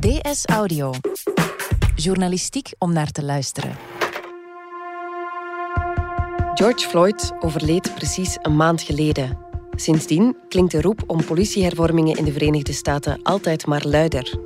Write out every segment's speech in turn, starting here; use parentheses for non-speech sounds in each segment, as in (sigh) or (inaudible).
DS Audio. Journalistiek om naar te luisteren. George Floyd overleed precies een maand geleden. Sindsdien klinkt de roep om politiehervormingen in de Verenigde Staten altijd maar luider.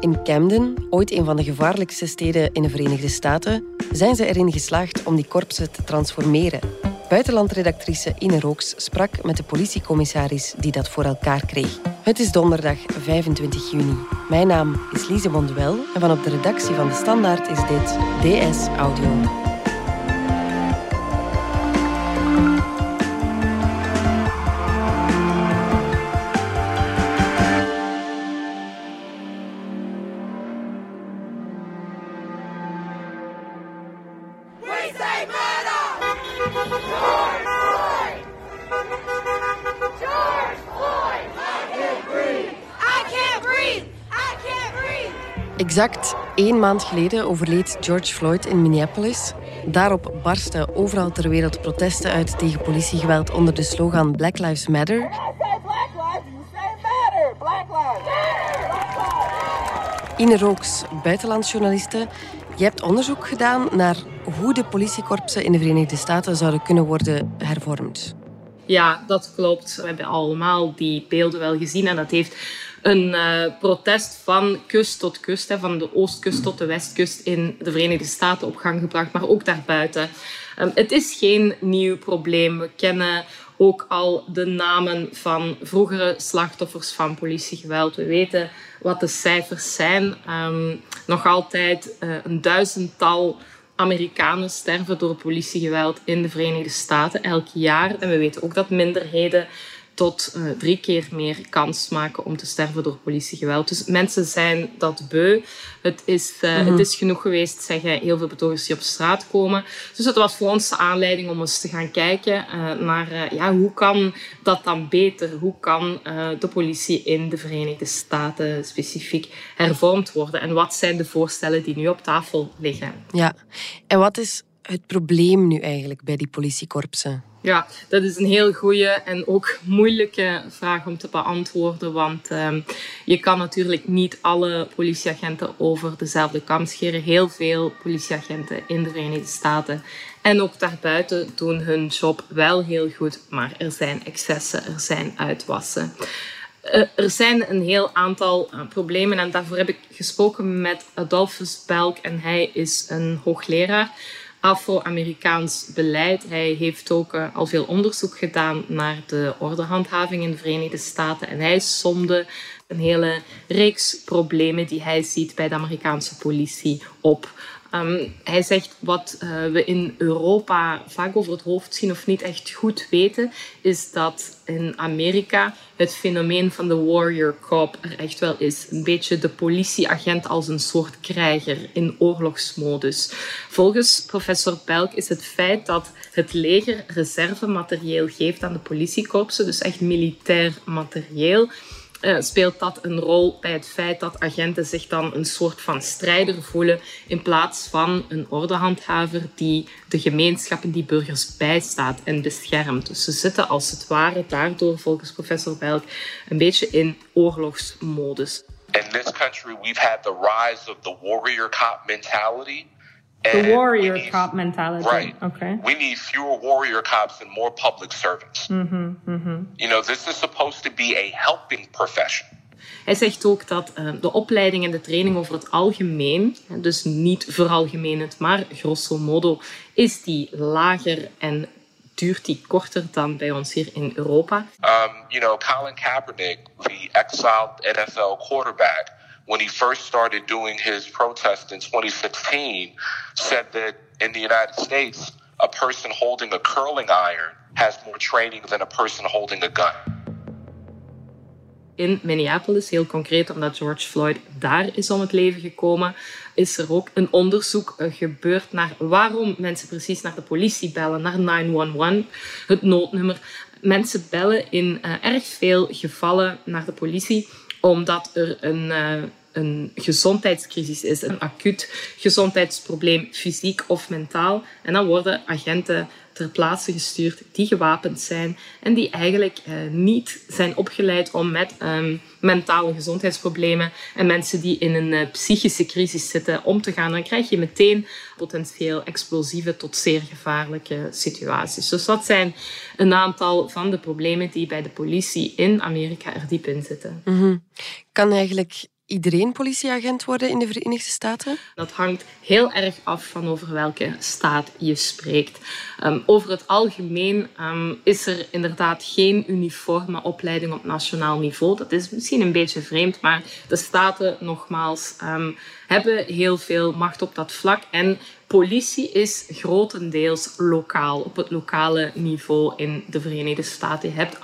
In Camden, ooit een van de gevaarlijkste steden in de Verenigde Staten, zijn ze erin geslaagd om die korpsen te transformeren. Buitenlandredactrice Ine Rooks sprak met de politiecommissaris die dat voor elkaar kreeg. Het is donderdag 25 juni. Mijn naam is Lise Bonduel en van op de redactie van De Standaard is dit DS Audio. Exact één maand geleden overleed George Floyd in Minneapolis. Daarop barsten overal ter wereld protesten uit tegen politiegeweld onder de slogan Black Lives Matter. Ine Rooks, buitenlandsjournaliste. Je hebt onderzoek gedaan naar hoe de politiekorpsen in de Verenigde Staten zouden kunnen worden hervormd. Ja, dat klopt. We hebben allemaal die beelden wel gezien en dat heeft een uh, protest van kust tot kust, hè, van de oostkust tot de westkust in de Verenigde Staten op gang gebracht, maar ook daarbuiten. Um, het is geen nieuw probleem. We kennen ook al de namen van vroegere slachtoffers van politiegeweld. We weten wat de cijfers zijn. Um, nog altijd uh, een duizendtal Amerikanen sterven door politiegeweld in de Verenigde Staten elk jaar. En we weten ook dat minderheden tot uh, drie keer meer kans maken om te sterven door politiegeweld. Dus mensen zijn dat beu. Het is, uh, mm -hmm. het is genoeg geweest, zeggen heel veel betogers die op straat komen. Dus het was voor ons de aanleiding om eens te gaan kijken uh, naar ja, hoe kan dat dan beter? Hoe kan de politie in de Verenigde Staten specifiek hervormd worden? En wat zijn de voorstellen die nu op tafel liggen? Ja, en wat is het probleem nu eigenlijk bij die politiekorpsen? Ja, dat is een heel goede en ook moeilijke vraag om te beantwoorden. Want um, je kan natuurlijk niet alle politieagenten over dezelfde kam scheren. Heel veel politieagenten in de Verenigde Staten en ook daarbuiten doen hun job wel heel goed. Maar er zijn excessen, er zijn uitwassen. Uh, er zijn een heel aantal uh, problemen en daarvoor heb ik gesproken met Adolphus Belk en hij is een hoogleraar Afro-Amerikaans beleid. Hij heeft ook uh, al veel onderzoek gedaan naar de ordehandhaving in de Verenigde Staten. En hij somde een hele reeks problemen die hij ziet bij de Amerikaanse politie op. Um, hij zegt wat uh, we in Europa vaak over het hoofd zien of niet echt goed weten, is dat in Amerika het fenomeen van de warrior cop er echt wel is. Een beetje de politieagent als een soort krijger in oorlogsmodus. Volgens professor Belk is het feit dat het leger reservematerieel geeft aan de politiekorpsen, dus echt militair materieel, uh, speelt dat een rol bij het feit dat agenten zich dan een soort van strijder voelen in plaats van een ordehandhaver die de gemeenschap en die burgers bijstaat en beschermt. Dus ze zitten als het ware daardoor, volgens professor Belk, een beetje in oorlogsmodus. In this country we've had the rise of the warrior cop mentality. The warrior need, cop mentality. Right. Okay. We need fewer warrior cops and more public servants. Mm-hmm, mm-hmm. You know, this is supposed to be a helping profession. Hij zegt ook dat uh, de opleiding en de training over het algemeen, dus niet veralgemenend, maar grosso modo, is die lager en duurt die korter dan bij ons hier in Europa. Um, you know, Colin Kaepernick, the exiled NFL quarterback, when he first started doing his protest in 2016, said that in the United States, a person holding a curling iron has more training than a person holding a gun. In Minneapolis, heel concreet omdat George Floyd daar is om het leven gekomen, is er ook een onderzoek gebeurd naar waarom mensen precies naar de politie bellen, naar 911, het noodnummer. Mensen bellen in uh, erg veel gevallen naar de politie omdat er een, uh, een gezondheidscrisis is, een acuut gezondheidsprobleem, fysiek of mentaal. En dan worden agenten ter plaatse gestuurd die gewapend zijn en die eigenlijk uh, niet zijn opgeleid om met um, mentale gezondheidsproblemen en mensen die in een uh, psychische crisis zitten om te gaan. Dan krijg je meteen potentieel explosieve tot zeer gevaarlijke situaties. Dus dat zijn een aantal van de problemen die bij de politie in Amerika er diep in zitten. Mm. Kan eigenlijk iedereen politieagent worden in de Verenigde Staten? Dat hangt heel erg af van over welke staat je spreekt. Um, over het algemeen um, is er inderdaad geen uniforme opleiding op nationaal niveau. Dat is misschien een beetje vreemd, maar de staten, nogmaals, um, hebben heel veel macht op dat vlak. En politie is grotendeels lokaal, op het lokale niveau in de Verenigde Staten. Je hebt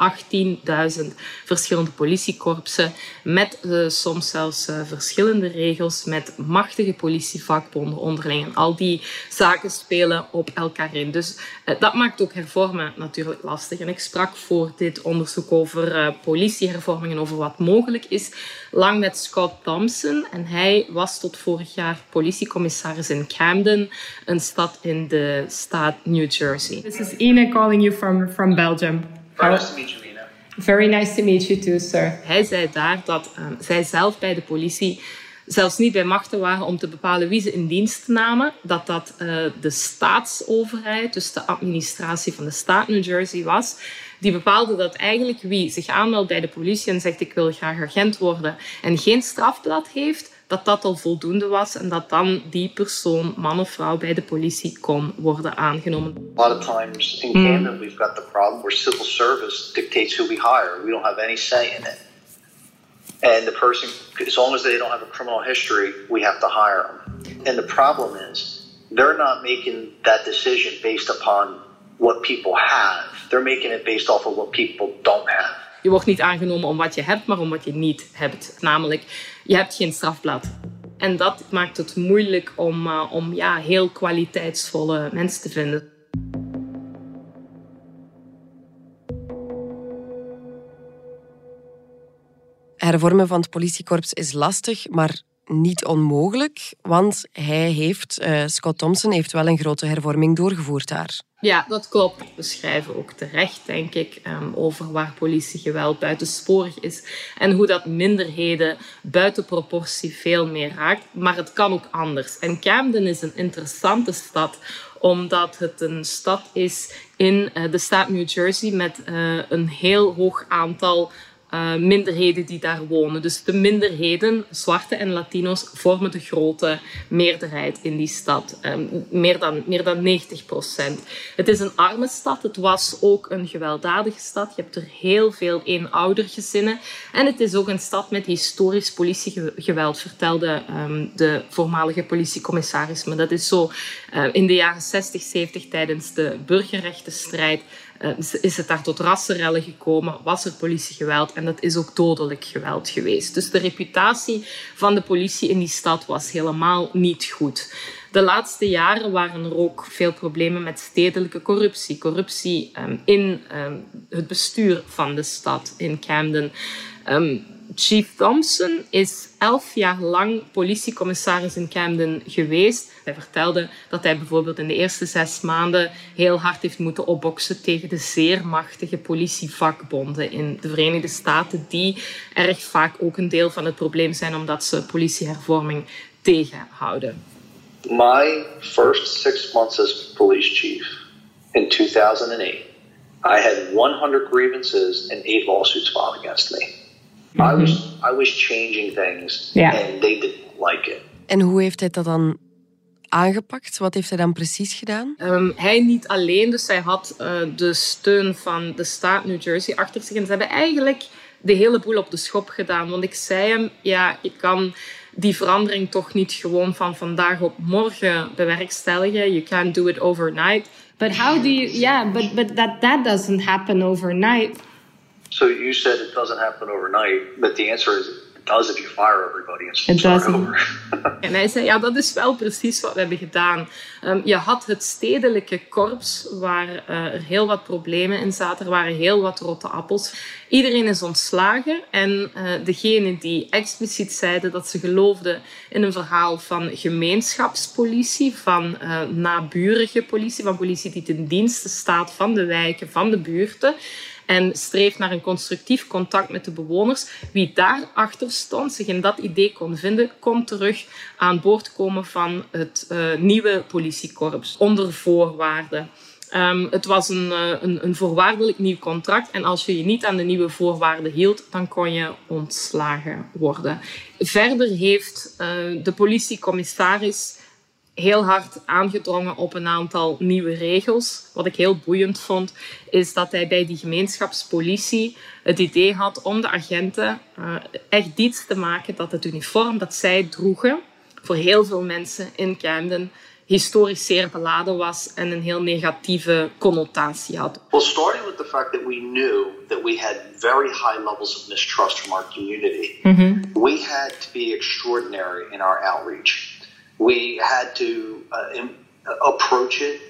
18.000 verschillende politiekorpsen met uh, soms zelfs uh, verschillende regels, met machtige politievakbonden onderling. En al die zaken spelen op elkaar in. Dus uh, dat maakt ook hervormen natuurlijk lastig. En ik sprak voor dit onderzoek over politiehervormingen, over wat mogelijk is, lang met Scott Thompson. En hij was tot vorig jaar politiecommissaris in Camden, een stad in de staat New Jersey. This is Ina calling you from, from Belgium. Very nice to meet you, Ina. Very nice to meet you too, sir. Hij zei daar dat um, zij zelf bij de politie zelfs niet bij machten waren om te bepalen wie ze in dienst namen, dat dat uh, de staatsoverheid, dus de administratie van de staat New Jersey was, die bepaalde dat eigenlijk wie zich aanmeldt bij de politie en zegt ik wil graag agent worden en geen strafblad heeft, dat dat al voldoende was en dat dan die persoon, man of vrouw, bij de politie kon worden aangenomen. A lot of times in Canada mm. we've got the problem where civil service dictates who we hire. We don't have any say in it. And the person, as long as they don't have a criminal history, we have to hire them. And the problem is, they're not making that decision based upon what people have. They're making it based off of what people don't have. Je wordt niet aangenomen om wat je hebt, maar om wat je niet hebt. Namelijk, je hebt geen strafblad. En dat maakt het moeilijk om, uh, om ja, heel kwaliteitsvolle mensen te vinden. Hervormen van het politiekorps is lastig, maar niet onmogelijk, want hij heeft, uh, Scott Thompson heeft wel een grote hervorming doorgevoerd daar. Ja, dat klopt. We schrijven ook terecht, denk ik, um, over waar politiegeweld buitensporig is en hoe dat minderheden buiten proportie veel meer raakt. Maar het kan ook anders. En Camden is een interessante stad omdat het een stad is in uh, de staat New Jersey met uh, een heel hoog aantal uh, minderheden die daar wonen. Dus de minderheden, zwarte en Latino's, vormen de grote meerderheid in die stad. Um, meer, dan, meer dan 90 procent. Het is een arme stad. Het was ook een gewelddadige stad. Je hebt er heel veel eenoudergezinnen. En het is ook een stad met historisch politiegeweld, vertelde um, de voormalige politiecommissaris. Maar dat is zo uh, in de jaren 60, 70 tijdens de burgerrechtenstrijd is het daar tot rassenrellen gekomen, was er politiegeweld en dat is ook dodelijk geweld geweest. Dus de reputatie van de politie in die stad was helemaal niet goed. De laatste jaren waren er ook veel problemen met stedelijke corruptie. Corruptie um, in um, het bestuur van de stad in Camden. Chief Thompson is elf jaar lang politiecommissaris in Camden geweest. Hij vertelde dat hij bijvoorbeeld in de eerste zes maanden heel hard heeft moeten opboksen tegen de zeer machtige politievakbonden in de Verenigde Staten, die erg vaak ook een deel van het probleem zijn omdat ze politiehervorming tegenhouden. My first six months as police chief in 2008, I had 100 grievances and eight lawsuits filed against me. Mm -hmm. I, was, I was changing things yeah. and they didn't like it. En hoe heeft hij dat dan aangepakt? Wat heeft hij dan precies gedaan? Um, hij niet alleen, dus hij had uh, de steun van de staat New Jersey achter zich. En ze hebben eigenlijk de hele boel op de schop gedaan. Want ik zei hem, ja, ik kan die verandering toch niet gewoon van vandaag op morgen bewerkstelligen. You can't do it overnight. But how do you, yeah, but, but that, that doesn't happen overnight. So you said it doesn't happen overnight, but the answer is does if you fire everybody and start over. (laughs) en hij zei, ja, dat is wel precies wat we hebben gedaan. Um, je had het stedelijke korps, waar uh, er heel wat problemen in zaten. Er waren heel wat rotte appels. Iedereen is ontslagen. En uh, degene die expliciet zeiden dat ze geloofden in een verhaal van gemeenschapspolitie, van uh, naburige politie, van politie die ten dienste staat van de wijken, van de buurten en streeft naar een constructief contact met de bewoners. Wie daarachter stond, zich in dat idee kon vinden, kon terug aan boord komen van het uh, nieuwe politiekorps onder voorwaarden. Um, het was een, uh, een, een, voorwaardelijk nieuw contract en als je je niet aan de nieuwe voorwaarden hield, dan kon je ontslagen worden. Verder heeft uh, de politiecommissaris heel hard aangedrongen op een aantal nieuwe regels. Wat ik heel boeiend vond, is dat hij bij die gemeenschapspolitie het idee had om de agenten uh, echt iets te maken dat het uniform dat zij droegen voor heel veel mensen in Camden historisch zeer beladen was en een heel negatieve connotatie had. Well, starting with the fact that we knew that we had very high levels of mistrust from our community, mm -hmm. we had to be extraordinary in our outreach. We had to uh, in, uh, approach it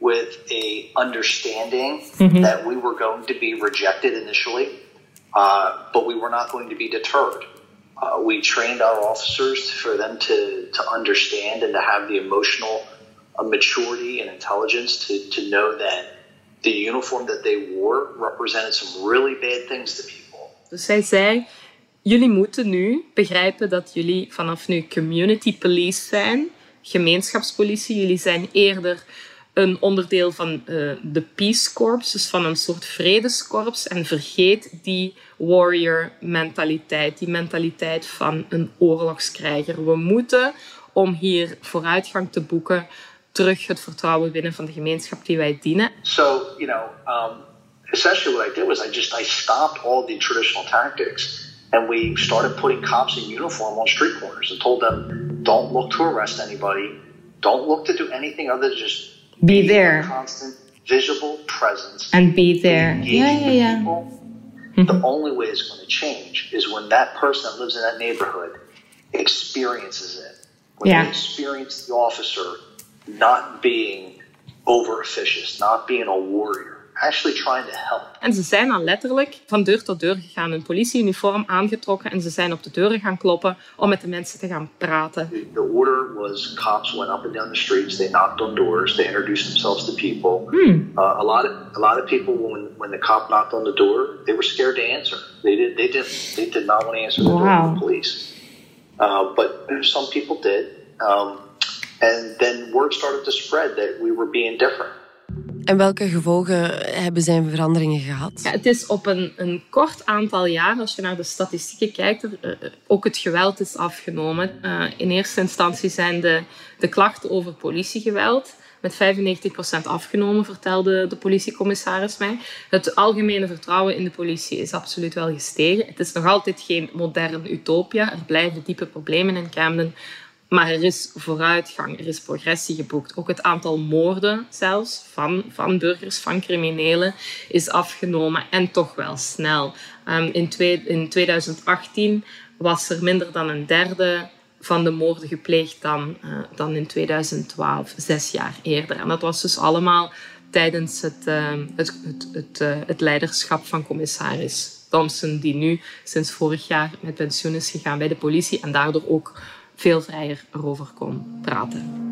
with a understanding mm-hmm. that we were going to be rejected initially, uh, but we were not going to be deterred. Uh, we trained our officers for them to, to understand and to have the emotional uh, maturity and intelligence to, to know that the uniform that they wore represented some really bad things to people. Zij zei, jullie moeten nu begrijpen dat jullie vanaf nu community police zijn, gemeenschapspolitie. Jullie zijn eerder een onderdeel van uh, de Peace Corps, dus van een soort vredeskorps. En vergeet die warrior mentaliteit, die mentaliteit van een oorlogskrijger. We moeten, om hier vooruitgang te boeken, terug het vertrouwen winnen van de gemeenschap die wij dienen. So, you know, um, essentially what I did was I just I stopped all the traditional tactics. And we started putting cops in uniform on street corners and told them, don't look to arrest anybody, don't look to do anything other than just be, be there, constant, visible presence, and be there. Yeah, yeah, yeah. Mm-hmm. (laughs) The only way it's going to change is when that person that lives in that neighborhood experiences it. When yeah. they experience the officer not being over officious, not being a warrior actually trying to help. En ze zijn dan letterlijk van deur tot deur gegaan, een politieuniform aangetrokken en ze zijn op de deuren gaan kloppen om met de mensen te gaan praten. The order was cops went up and down the streets, they knocked on doors, they introduced themselves to people. Hmm. Uh, a lot of a lot of people when when the cop knocked on the door, they were scared to answer. They did they did they did not want to answer the wow. door to the police. Uh, but some people did. Um, and then word started to spread that we were being different. En welke gevolgen hebben zijn veranderingen gehad? Ja, het is op een, een kort aantal jaar, als je naar de statistieken kijkt, er, uh, ook het geweld is afgenomen. Uh, in eerste instantie zijn de, de klachten over politiegeweld met 95% afgenomen, vertelde de politiecommissaris mij. Het algemene vertrouwen in de politie is absoluut wel gestegen. Het is nog altijd geen modern utopia. Er blijven diepe problemen in Camden. Maar er is vooruitgang, er is progressie geboekt. Ook het aantal moorden zelfs van, van burgers, van criminelen, is afgenomen en toch wel snel. Um, in, in 2018 was er minder dan een derde van de moorden gepleegd dan, uh, dan in 2012, zes jaar eerder. En dat was dus allemaal tijdens het, uh, het, het, het, uh, het leiderschap van commissaris Thompson, die nu sinds vorig jaar met pensioen is gegaan bij de politie en daardoor ook veel vrijer erover kon praten.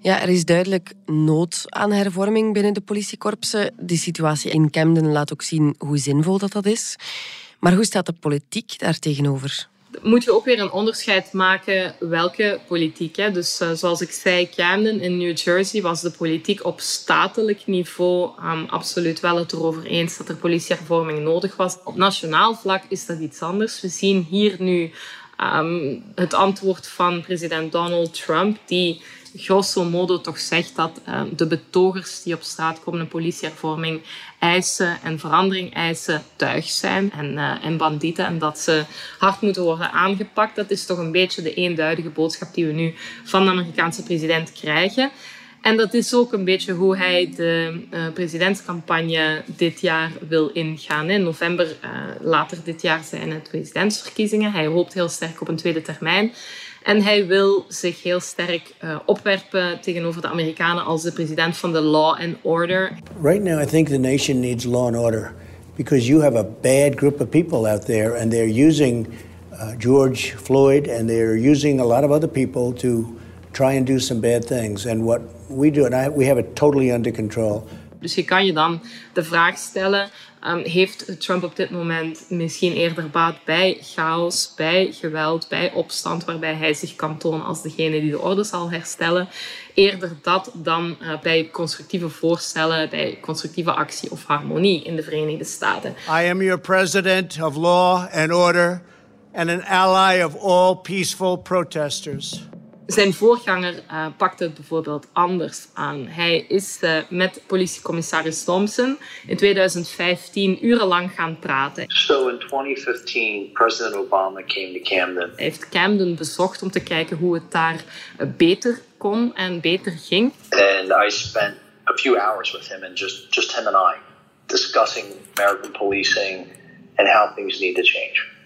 Ja, er is duidelijk nood aan hervorming binnen de politiekorpsen. De situatie in Camden laat ook zien hoe zinvol dat, dat is. Maar hoe staat de politiek daar tegenover? Moet je ook weer een onderscheid maken welke politiek. Hè? Dus uh, zoals ik zei, Camden in New Jersey was de politiek op statelijk niveau um, absoluut wel het erover eens dat er politiehervorming nodig was. Op nationaal vlak is dat iets anders. We zien hier nu um, het antwoord van president Donald Trump, die grosso modo toch zegt dat uh, de betogers die op straat komen een politiehervorming eisen en verandering eisen tuig zijn en, uh, en bandieten en dat ze hard moeten worden aangepakt. Dat is toch een beetje de eenduidige boodschap die we nu van de Amerikaanse president krijgen. En dat is ook een beetje hoe hij de uh, presidentscampagne dit jaar wil ingaan. In november, uh, later dit jaar, zijn het presidentsverkiezingen. Hij hoopt heel sterk op een tweede termijn. En hij wil zich heel sterk uh, opwerpen tegenover de Amerikanen als de president van de law and order. Right now, I think the nation needs law and order because you have a bad group of people out there, and they're using uh, George Floyd and they're using a lot of other people to try and do some bad things. And what we do, and I, we have it totally under control. Dus je kan je dan de vraag stellen: um, heeft Trump op dit moment misschien eerder baat bij chaos, bij geweld, bij opstand, waarbij hij zich kan tonen als degene die de orde zal herstellen? Eerder dat dan uh, bij constructieve voorstellen, bij constructieve actie of harmonie in de Verenigde Staten. I am your president of law and order and an ally of all peaceful protesters. Zijn voorganger uh, pakte het bijvoorbeeld anders aan. Hij is uh, met politiecommissaris Thompson in 2015 urenlang gaan praten. So in 2015, President Obama came to Camden. Hij heeft Camden bezocht om te kijken hoe het daar uh, beter kon en beter ging. And I spent a few hours with him and just, just him and I discussing American policing and how things need to change.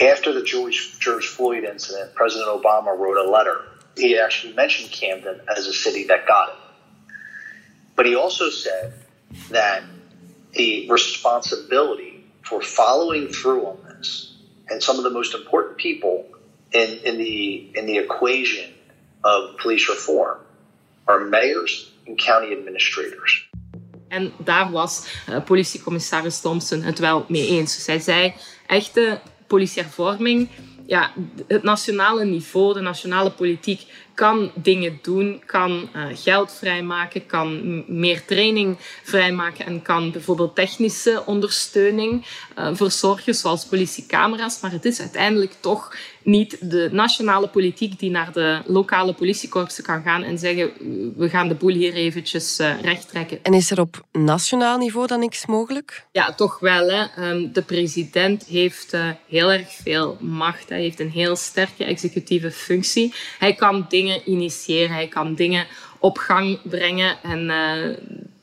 After the George, George Floyd incident, President Obama wrote a letter. He actually mentioned Camden as a city that got it. But he also said that the responsibility for following through on this and some of the most important people in, in, the, in the equation of police reform are mayors and county administrators. En daar was uh, politiecommissaris Thompson het wel mee eens. Hij zei, echte politiehervorming, ja, het nationale niveau, de nationale politiek kan dingen doen, kan uh, geld vrijmaken, kan meer training vrijmaken en kan bijvoorbeeld technische ondersteuning uh, verzorgen, zoals politiecamera's. Maar het is uiteindelijk toch niet de nationale politiek die naar de lokale politiekorpsen kan gaan en zeggen we gaan de boel hier eventjes uh, recht trekken. En is er op nationaal niveau dan niks mogelijk? Ja, toch wel. Hè. Um, de president heeft uh, heel erg veel macht. Hij heeft een heel sterke executieve functie. Hij kan dingen initiëren, hij kan dingen op gang brengen en uh,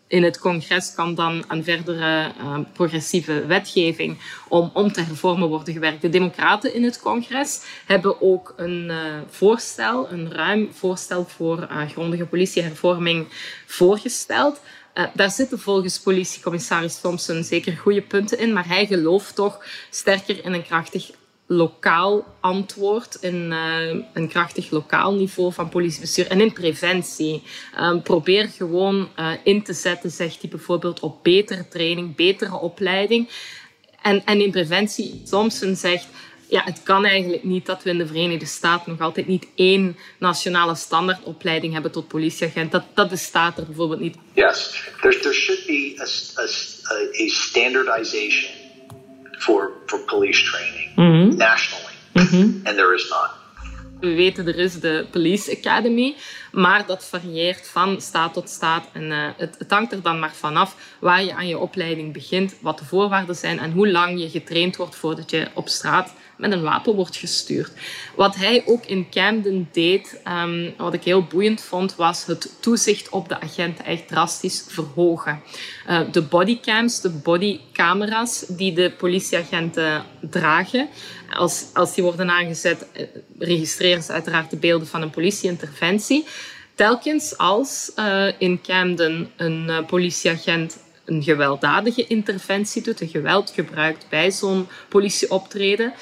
in het congres kan dan aan verdere uh, progressieve wetgeving om, om te hervormen worden gewerkt. De democraten in het congres hebben ook een uh, voorstel, een ruim voorstel voor grondige politiehervorming voorgesteld. Daar zitten volgens politiecommissaris Thompson zeker goede punten in, maar hij gelooft toch sterker in een krachtig lokaal antwoord, in uh, een krachtig lokaal niveau van politiebestuur en in preventie. Um, probeer gewoon uh, in te zetten, zegt hij bijvoorbeeld, op betere training, betere opleiding. En, en in preventie, Thompson zegt, ja, het kan eigenlijk niet dat we in de Verenigde Staten nog altijd niet één nationale standaardopleiding hebben tot politieagent. Dat, dat bestaat er bijvoorbeeld niet. Yes, there, there should be a, a standardization for, for police training mm-hmm. nationally, and there is not. We weten, er is de Police Academy, maar dat varieert van staat tot staat. En uh, het, het hangt er dan maar vanaf waar je aan je opleiding begint, wat de voorwaarden zijn en hoe lang je getraind wordt voordat je op straat met een wapen wordt gestuurd. Wat hij ook in Camden deed, um, wat ik heel boeiend vond, was het toezicht op de agenten echt drastisch verhogen. Uh, de bodycams, de bodycamera's die de politieagenten dragen, als, als die worden aangezet, registreren ze uiteraard de beelden van een politieinterventie. Telkens als uh, in Camden een politieagent een gewelddadige interventie doet, een geweld gebruikt bij zo'n politieoptreden,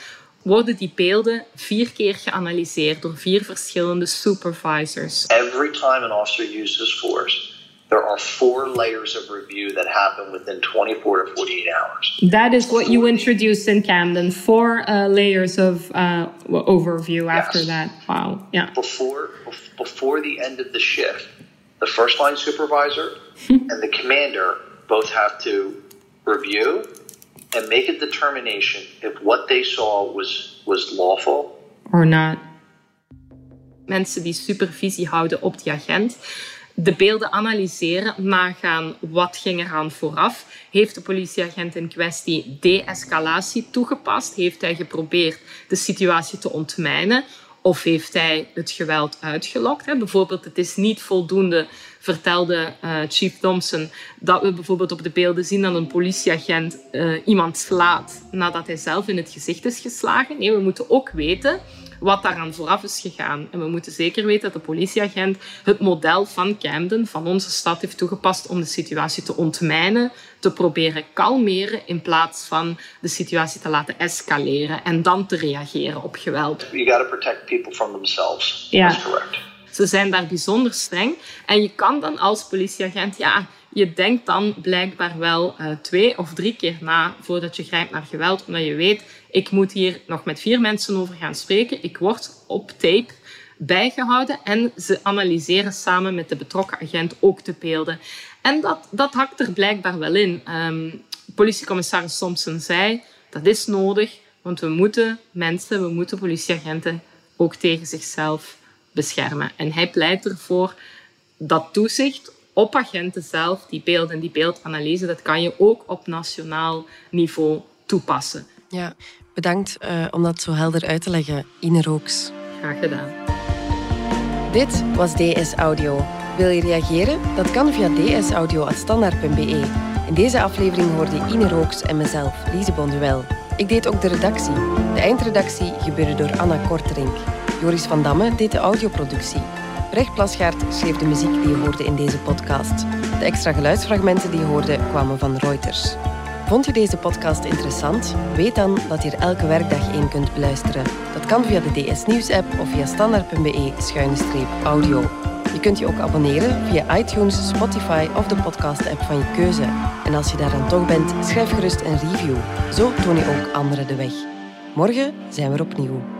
worden die beelden vier keer geanalyseerd door vier verschillende supervisors. Every time an officer uses force, there are four layers of review that happen within 24 to 48 hours. That is what you introduced in Camden. Four uh, layers of uh, overview after Yes. that. Wow. Yeah. Before, before the end of the shift, the first line supervisor (laughs) and the commander both have to review and make a determination if what they saw was, was lawful Or not. Mensen die supervisie houden op die agent, de beelden analyseren, nagaan wat ging eraan vooraf. Heeft de politieagent in kwestie de-escalatie toegepast? Heeft hij geprobeerd de situatie te ontmijnen? Of heeft hij het geweld uitgelokt? Bijvoorbeeld, het is niet voldoende, vertelde uh, Chief Thompson, dat we bijvoorbeeld op de beelden zien dat een politieagent uh, iemand slaat nadat hij zelf in het gezicht is geslagen. Nee, we moeten ook weten wat daaraan vooraf is gegaan. En we moeten zeker weten dat de politieagent het model van Camden, van onze stad, heeft toegepast om de situatie te ontmijnen, te proberen kalmeren in plaats van de situatie te laten escaleren en dan te reageren op geweld. You got to protect people from themselves. Ja. That's correct. Ze zijn daar bijzonder streng. En je kan dan als politieagent, ja, je denkt dan blijkbaar wel uh, twee of drie keer na voordat je grijpt naar geweld, omdat je weet, ik moet hier nog met vier mensen over gaan spreken. Ik word op tape bijgehouden en ze analyseren samen met de betrokken agent ook de beelden. En dat, dat hakt er blijkbaar wel in. Um, politiecommissaris Thompson zei, dat is nodig, want we moeten mensen, we moeten politieagenten ook tegen zichzelf beschermen. En hij pleit ervoor dat toezicht op agenten zelf, die beeld en die beeldanalyse, dat kan je ook op nationaal niveau toepassen. Ja, bedankt uh, om dat zo helder uit te leggen, Ine Rooks. Graag gedaan. Dit was DS Audio. Wil je reageren? Dat kan via dsaudio.standaard.be. In deze aflevering hoorde Ine Rooks en mezelf, Lise Bonduel. Ik deed ook de redactie. De eindredactie gebeurde door Anna Korterink. Joris van Damme deed de audioproductie. Brecht Plasgaard schreef de muziek die je hoorde in deze podcast. De extra geluidsfragmenten die je hoorde kwamen van Reuters. Vond je deze podcast interessant? Weet dan dat je er elke werkdag één kunt beluisteren. Dat kan via de DS Nieuws app of via standaard.be-audio. Je kunt je ook abonneren via iTunes, Spotify of de podcast-app van je keuze. En als je daar dan toch bent, schrijf gerust een review. Zo toon je ook anderen de weg. Morgen zijn we er opnieuw.